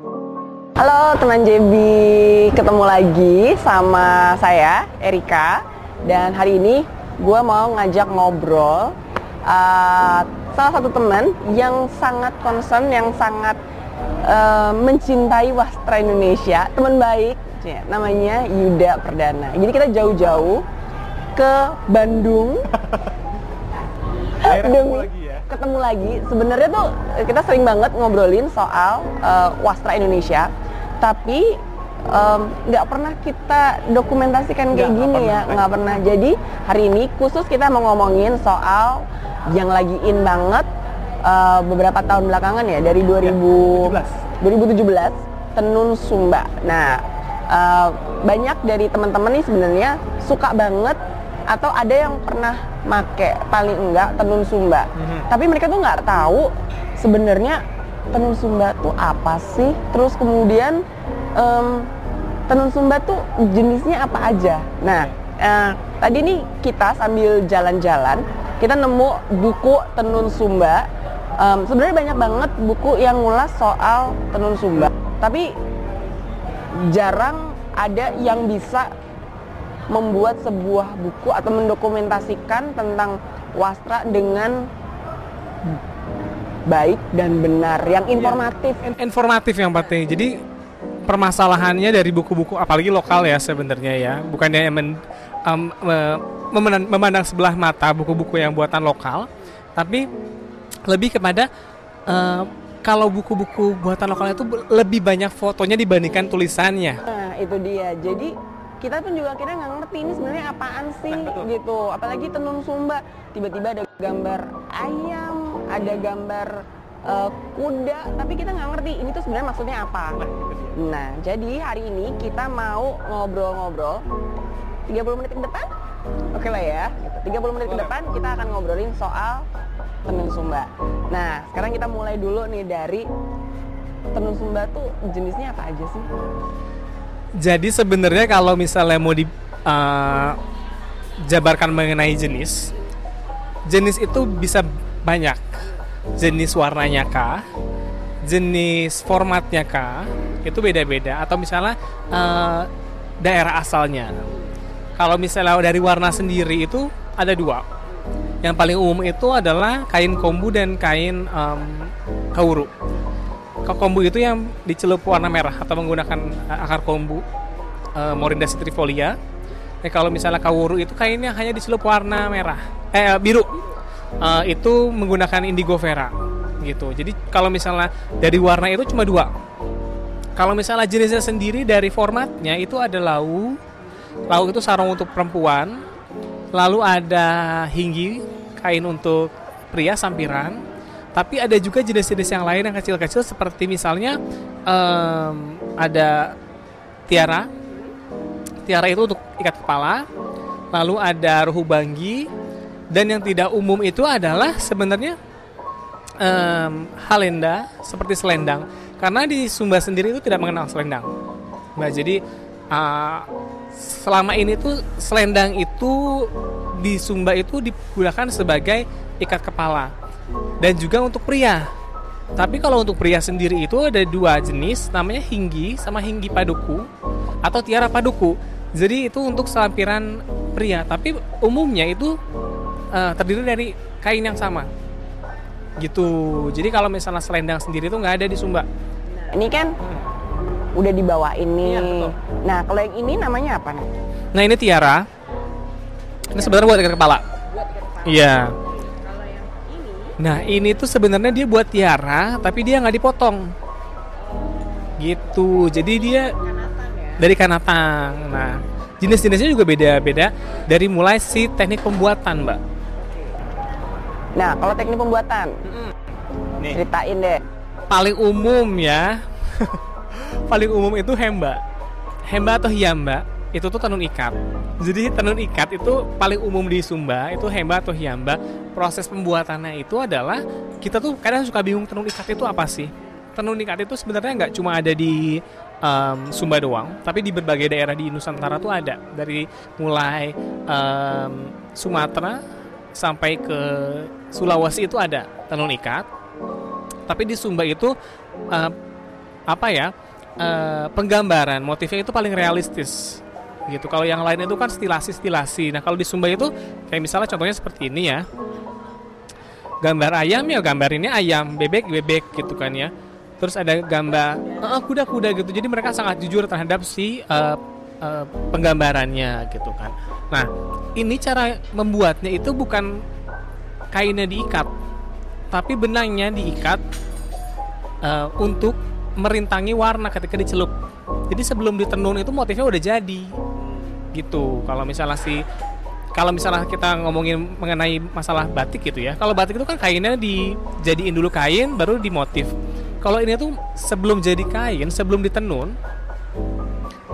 Halo teman JB, ketemu lagi sama saya Erika dan hari ini gue mau ngajak ngobrol uh, salah satu teman yang sangat concern, yang sangat uh, mencintai wastra Indonesia, teman baik, ya, namanya Yuda Perdana. Jadi kita jauh-jauh ke Bandung ketemu lagi. Ketemu lagi. Sebenarnya tuh kita sering banget ngobrolin soal uh, wastra Indonesia, tapi nggak um, pernah kita dokumentasikan kayak gak, gini ya, nggak pernah. Jadi hari ini khusus kita mau ngomongin soal yang lagi in banget uh, beberapa tahun belakangan ya dari 2000 ya, 2017 Tenun Sumba. Nah, uh, banyak dari teman-teman nih sebenarnya suka banget atau ada yang pernah make paling enggak tenun sumba? Mm-hmm. tapi mereka tuh nggak tahu sebenarnya tenun sumba tuh apa sih? Terus kemudian um, tenun sumba tuh jenisnya apa aja? Nah uh, tadi nih kita sambil jalan-jalan kita nemu buku tenun sumba. Um, sebenarnya banyak banget buku yang ngulas soal tenun sumba. Tapi jarang ada yang bisa membuat sebuah buku atau mendokumentasikan tentang wastra dengan baik dan benar, yang iya. informatif. Informatif yang penting. Jadi permasalahannya dari buku-buku, apalagi lokal ya sebenarnya ya, bukannya men, um, memandang, memandang sebelah mata buku-buku yang buatan lokal, tapi lebih kepada uh, kalau buku-buku buatan lokal itu lebih banyak fotonya dibandingkan tulisannya. Nah itu dia. Jadi kita pun juga akhirnya nggak ngerti ini sebenarnya apaan sih nah, gitu. Apalagi tenun sumba. Tiba-tiba ada gambar ayam ada gambar uh, kuda. Tapi kita nggak ngerti ini tuh sebenarnya maksudnya apa. Nah jadi hari ini kita mau ngobrol-ngobrol 30 menit ke depan. Oke okay lah ya. 30 menit ke depan kita akan ngobrolin soal tenun sumba. Nah sekarang kita mulai dulu nih dari tenun sumba tuh jenisnya apa aja sih jadi sebenarnya kalau misalnya mau di uh, jabarkan mengenai jenis, jenis itu bisa banyak. Jenis warnanya kah, jenis formatnya kah, itu beda-beda. Atau misalnya uh, daerah asalnya. Kalau misalnya dari warna sendiri itu ada dua. Yang paling umum itu adalah kain kombu dan kain um, kauru kombu itu yang dicelup warna merah atau menggunakan eh, akar kombu uh, Morinda citrifolia. Eh kalau misalnya kawuru itu kainnya hanya dicelup warna merah, eh biru. Uh, itu menggunakan indigo vera gitu. Jadi kalau misalnya dari warna itu cuma dua. Kalau misalnya jenisnya sendiri dari formatnya itu ada lau. Lau itu sarung untuk perempuan. Lalu ada hinggi kain untuk pria sampiran tapi ada juga jenis-jenis yang lain yang kecil-kecil seperti misalnya um, ada tiara. Tiara itu untuk ikat kepala. Lalu ada ruhu banggi dan yang tidak umum itu adalah sebenarnya um, halenda seperti selendang. Karena di Sumba sendiri itu tidak mengenal selendang. Nah, jadi uh, selama ini tuh selendang itu di Sumba itu digunakan sebagai ikat kepala dan juga untuk pria. Tapi kalau untuk pria sendiri itu ada dua jenis, namanya hinggi sama hinggi paduku atau tiara paduku. Jadi itu untuk selampiran pria, tapi umumnya itu uh, terdiri dari kain yang sama. Gitu. Jadi kalau misalnya selendang sendiri itu nggak ada di Sumba. Ini kan hmm. udah dibawa ini. Iya, Nah, kalau yang ini namanya apa nih? Nah, ini tiara. Ini sebenarnya buat ikat kepala. Iya. Nah ini tuh sebenarnya dia buat tiara, tapi dia nggak dipotong. Gitu. Jadi dia dari kanatang. Nah jenis-jenisnya juga beda-beda dari mulai si teknik pembuatan, mbak. Nah kalau teknik pembuatan, Nih. ceritain deh. Paling umum ya, paling umum itu hemba, hemba atau hiamba itu tuh tenun ikat. Jadi tenun ikat itu paling umum di Sumba itu hemba atau hiamba. Proses pembuatannya itu adalah kita tuh kadang suka bingung tenun ikat itu apa sih? Tenun ikat itu sebenarnya nggak cuma ada di um, Sumba doang, tapi di berbagai daerah di Nusantara tuh ada. Dari mulai um, Sumatera sampai ke Sulawesi itu ada tenun ikat. Tapi di Sumba itu uh, apa ya uh, penggambaran motifnya itu paling realistis gitu. Kalau yang lain itu kan stilasi stilasi nah kalau di Sumba itu kayak misalnya contohnya seperti ini ya. Gambar ayam ya gambar ini ayam bebek bebek gitu kan ya. Terus ada gambar uh, kuda kuda gitu. Jadi mereka sangat jujur terhadap si uh, uh, penggambarannya gitu kan. Nah ini cara membuatnya itu bukan kainnya diikat tapi benangnya diikat uh, untuk merintangi warna ketika dicelup. Jadi sebelum ditenun itu motifnya udah jadi gitu. Kalau misalnya si kalau misalnya kita ngomongin mengenai masalah batik gitu ya kalau batik itu kan kainnya dijadiin dulu kain baru dimotif. Kalau ini tuh sebelum jadi kain sebelum ditenun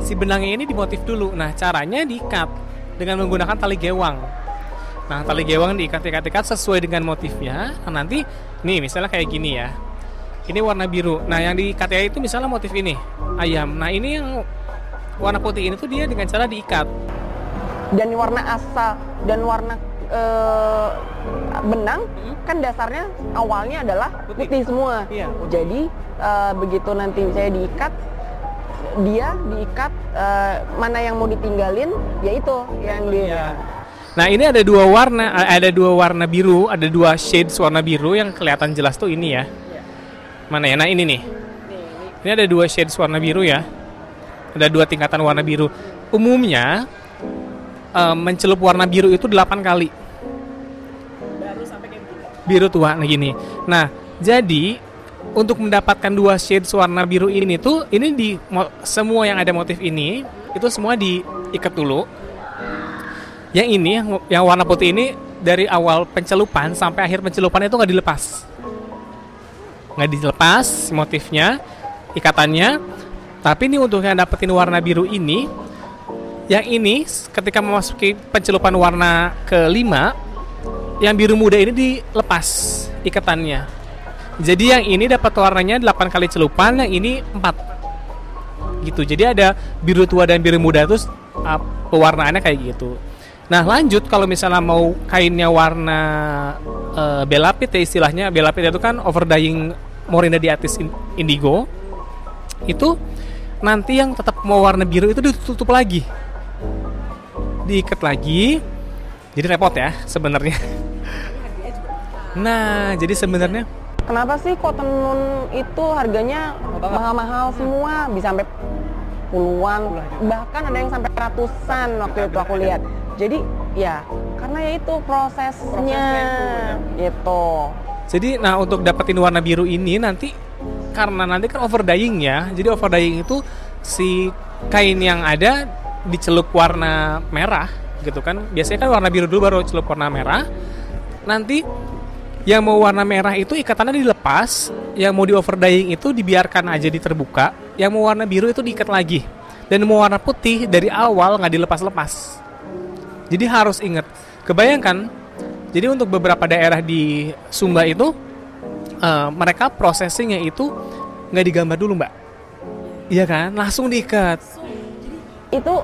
si benangnya ini dimotif dulu. Nah caranya diikat dengan menggunakan tali gewang. Nah tali gewang diikat-ikat-ikat sesuai dengan motifnya. Nah nanti nih misalnya kayak gini ya. Ini warna biru. Nah yang diikat itu misalnya motif ini ayam. Nah ini yang warna putih ini tuh dia dengan cara diikat dan warna asal dan warna e, benang hmm. kan dasarnya awalnya adalah putih, putih semua iya, jadi e, begitu nanti saya diikat dia diikat e, mana yang mau ditinggalin yaitu yang dia ya. Nah ini ada dua warna, ada dua warna biru, ada dua shades warna biru yang kelihatan jelas tuh ini ya. Iya. Mana ya? Nah ini nih. Ini ada dua shades warna biru ya ada dua tingkatan warna biru. Umumnya uh, mencelup warna biru itu 8 kali. Baru sampai kayak biru tua nah gini. Nah jadi untuk mendapatkan dua shades warna biru ini tuh ini di semua yang ada motif ini itu semua diikat dulu. Yang ini yang, yang warna putih ini dari awal pencelupan sampai akhir pencelupan itu nggak dilepas. Nggak dilepas motifnya ikatannya tapi ini untuk yang dapetin warna biru ini, yang ini ketika memasuki pencelupan warna kelima, yang biru muda ini dilepas ikatannya. Jadi yang ini dapat warnanya 8 kali celupan, yang ini 4. Gitu. Jadi ada biru tua dan biru muda uh, pewarnaannya kayak gitu. Nah, lanjut kalau misalnya mau kainnya warna uh, belapit ya istilahnya, belapit itu kan overdying morinda di atas indigo. Itu nanti yang tetap mau warna biru itu ditutup lagi. Diikat lagi. Jadi repot ya sebenarnya. Nah jadi sebenarnya kenapa sih kok tenun itu harganya mahal-mahal semua? Bisa sampai puluhan bahkan ada yang sampai ratusan waktu itu aku lihat. Jadi ya karena ya itu prosesnya, prosesnya itu jadi nah untuk dapetin warna biru ini nanti karena nanti kan overdying ya. Jadi overdying itu si kain yang ada dicelup warna merah gitu kan. Biasanya kan warna biru dulu baru celup warna merah. Nanti yang mau warna merah itu ikatannya dilepas yang mau di overdying itu dibiarkan aja di terbuka yang mau warna biru itu diikat lagi. Dan mau warna putih dari awal nggak dilepas-lepas. Jadi harus ingat. Kebayangkan jadi untuk beberapa daerah di Sumba itu uh, mereka processingnya itu nggak digambar dulu mbak iya kan langsung diikat itu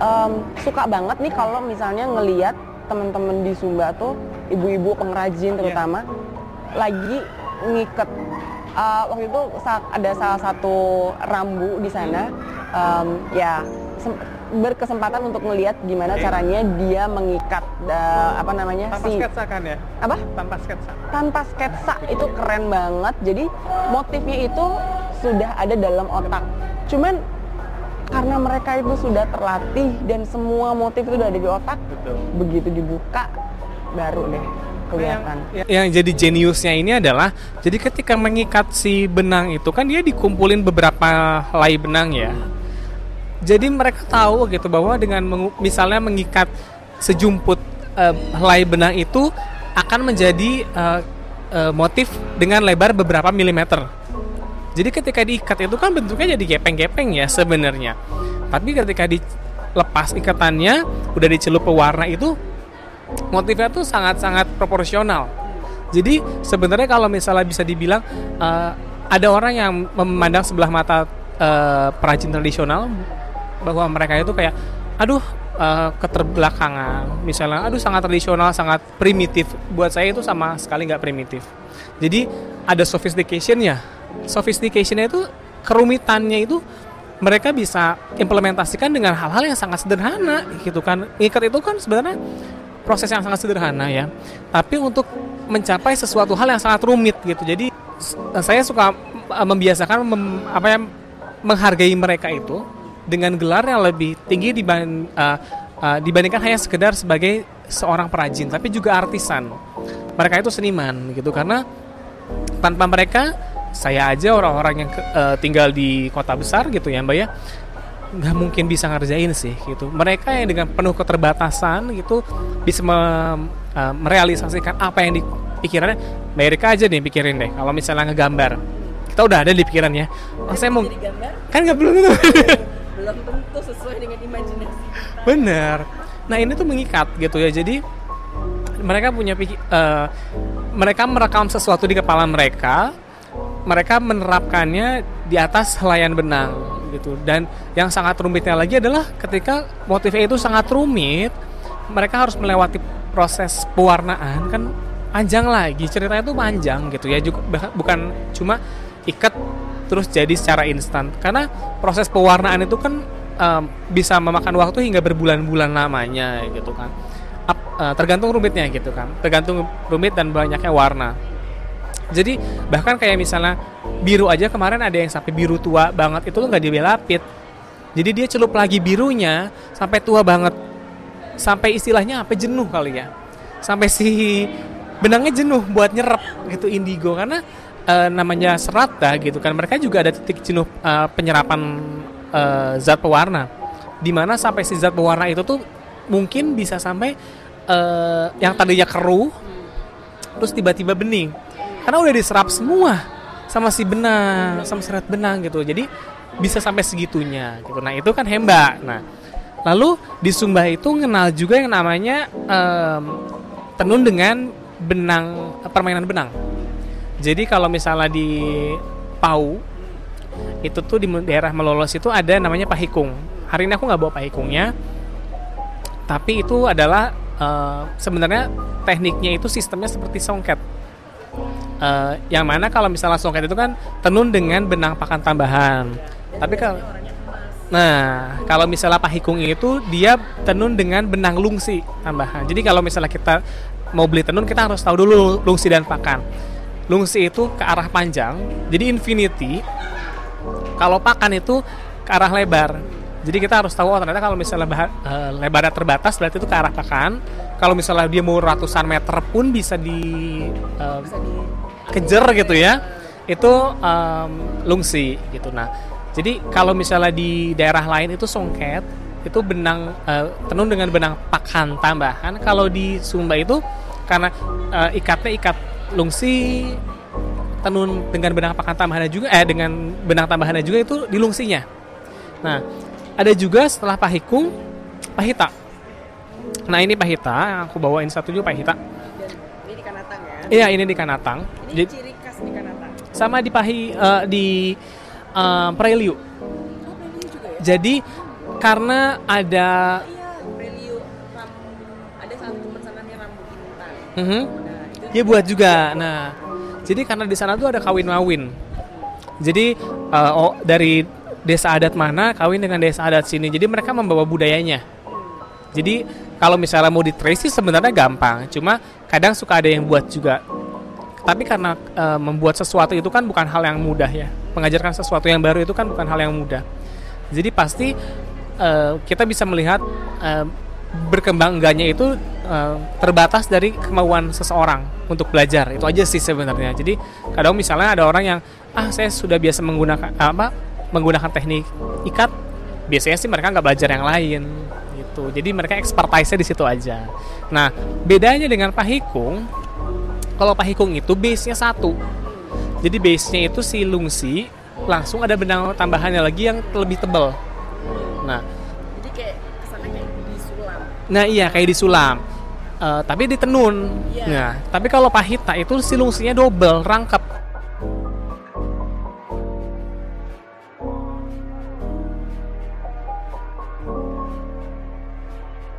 um, suka banget nih kalau misalnya ngeliat teman-teman di Sumba tuh ibu-ibu pengrajin iya. terutama yeah. lagi ngikat uh, waktu itu ada salah satu rambu di sana um, ya berkesempatan untuk melihat gimana okay. caranya dia mengikat uh, apa namanya tanpa si sketsa kan ya? Apa? Tanpa sketsa. Tanpa sketsa. Itu keren banget. Jadi motifnya itu sudah ada dalam otak. Cuman karena mereka itu sudah terlatih dan semua motif itu udah ada di otak Betul. begitu dibuka baru deh kelihatan. Yang, yang jadi jeniusnya ini adalah jadi ketika mengikat si benang itu kan dia dikumpulin beberapa helai benang ya jadi mereka tahu gitu bahwa dengan meng, misalnya mengikat sejumput uh, helai benang itu akan menjadi uh, uh, motif dengan lebar beberapa milimeter. Jadi ketika diikat itu kan bentuknya jadi gepeng-gepeng ya sebenarnya. Tapi ketika dilepas ikatannya, udah dicelup pewarna itu motifnya tuh sangat-sangat proporsional. Jadi sebenarnya kalau misalnya bisa dibilang uh, ada orang yang memandang sebelah mata uh, perajin tradisional bahwa mereka itu kayak aduh uh, keterbelakangan. Misalnya aduh sangat tradisional sangat primitif. Buat saya itu sama sekali nggak primitif. Jadi ada sophisticationnya. Sophisticationnya itu kerumitannya itu mereka bisa implementasikan dengan hal-hal yang sangat sederhana gitu kan. Ikat itu kan sebenarnya proses yang sangat sederhana ya. Tapi untuk mencapai sesuatu hal yang sangat rumit gitu. Jadi saya suka uh, membiasakan mem, apa ya menghargai mereka itu dengan gelar yang lebih tinggi dibanding, uh, uh, dibandingkan hanya sekedar sebagai seorang perajin tapi juga artisan. Mereka itu seniman gitu. Karena tanpa mereka saya aja orang-orang yang uh, tinggal di kota besar gitu ya mbak ya nggak mungkin bisa ngerjain sih gitu. Mereka yang dengan penuh keterbatasan gitu bisa me, uh, merealisasikan apa yang dipikirannya. Mereka aja nih pikirin deh kalau misalnya ngegambar. Kita udah ada di pikirannya oh, saya mau kan nggak belum tentu belum tentu sesuai dengan imajinasi bener nah ini tuh mengikat gitu ya. Jadi mereka punya uh, mereka merekam sesuatu di kepala mereka mereka menerapkannya di atas helaian benang gitu. Dan yang sangat rumitnya lagi adalah ketika motifnya itu sangat rumit mereka harus melewati proses pewarnaan kan panjang lagi. Ceritanya itu panjang gitu ya. Juga bukan cuma ikat terus jadi secara instan. Karena proses pewarnaan itu kan um, bisa memakan waktu hingga berbulan-bulan lamanya gitu kan. Up, uh, tergantung rumitnya gitu kan. Tergantung rumit dan banyaknya warna. Jadi bahkan kayak misalnya biru aja kemarin ada yang sampai biru tua banget itu tuh nggak dibelapit jadi dia celup lagi birunya sampai tua banget. Sampai istilahnya apa jenuh kali ya. Sampai si benangnya jenuh buat nyerap gitu indigo. Karena e, namanya serat dah gitu kan mereka juga ada titik jenuh e, penyerapan e, zat pewarna. Di mana sampai si zat pewarna itu tuh mungkin bisa sampai e, yang tadinya keruh terus tiba-tiba bening. Karena udah diserap semua sama si benang sama serat benang gitu. Jadi bisa sampai segitunya gitu. Nah itu kan hemba. Nah lalu di Sumba itu kenal juga yang namanya um, tenun dengan benang permainan benang jadi kalau misalnya di Pau itu tuh di daerah Melolos itu ada namanya pahikung. Hari ini aku nggak bawa pahikungnya. Tapi itu adalah uh, sebenarnya tekniknya itu sistemnya seperti songket. Uh, yang mana kalau misalnya songket itu kan tenun dengan benang pakan tambahan. Tapi kalau nah kalau misalnya pahikung itu dia tenun dengan benang lungsi tambahan. Jadi kalau misalnya kita mau beli tenun kita harus tahu dulu lungsi dan pakan lungsi itu ke arah panjang jadi infinity kalau pakan itu ke arah lebar. Jadi kita harus tahu oh ternyata kalau misalnya uh, lebarnya terbatas berarti itu ke arah pakan. Kalau misalnya dia mau ratusan meter pun bisa di, uh, bisa kejer gitu ya itu um, lungsi gitu. Nah jadi kalau misalnya di daerah lain itu songket itu benang uh, tenun dengan benang pakan tambahan. Kalau di Sumba itu karena uh, ikatnya ikat lungsi tenun dengan benang pakan tambahan juga eh dengan benang tambahannya juga itu di lungsinya nah ada juga setelah pahikung pahita nah ini pahita yang aku bawain satu juga pahita Iya, ini di Kanatang. Ini Jadi, ciri khas di Kanatang. Sama di Pahi uh, di uh, Preliu. Oh, juga ya? Jadi karena ada oh, iya, Preliu ram, ada satu teman sana nih rambut intan. Mm -hmm. Dia buat juga. Nah, jadi karena di sana tuh ada kawin mawin. Jadi uh, oh, dari desa adat mana kawin dengan desa adat sini. Jadi mereka membawa budayanya. Jadi kalau misalnya mau di trace sih sebenarnya gampang, cuma kadang suka ada yang buat juga. Tapi karena e, membuat sesuatu itu kan bukan hal yang mudah ya. Mengajarkan sesuatu yang baru itu kan bukan hal yang mudah. Jadi pasti e, kita bisa melihat e, berkembang enggaknya itu e, terbatas dari kemauan seseorang untuk belajar. Itu aja sih sebenarnya. Jadi kadang misalnya ada orang yang ah saya sudah biasa menggunakan apa menggunakan teknik ikat, biasanya sih mereka nggak belajar yang lain gitu. Jadi mereka expertise-nya di situ aja. Nah, bedanya dengan pahikung, kalau pahikung itu base-nya satu. Jadi base-nya itu si lungsi, langsung ada benang tambahannya lagi yang lebih tebal. Nah, Nah, iya kayak disulam. Uh, tapi ditenun. Yeah. Nah, tapi kalau pahita itu si lungsinya double, rangkap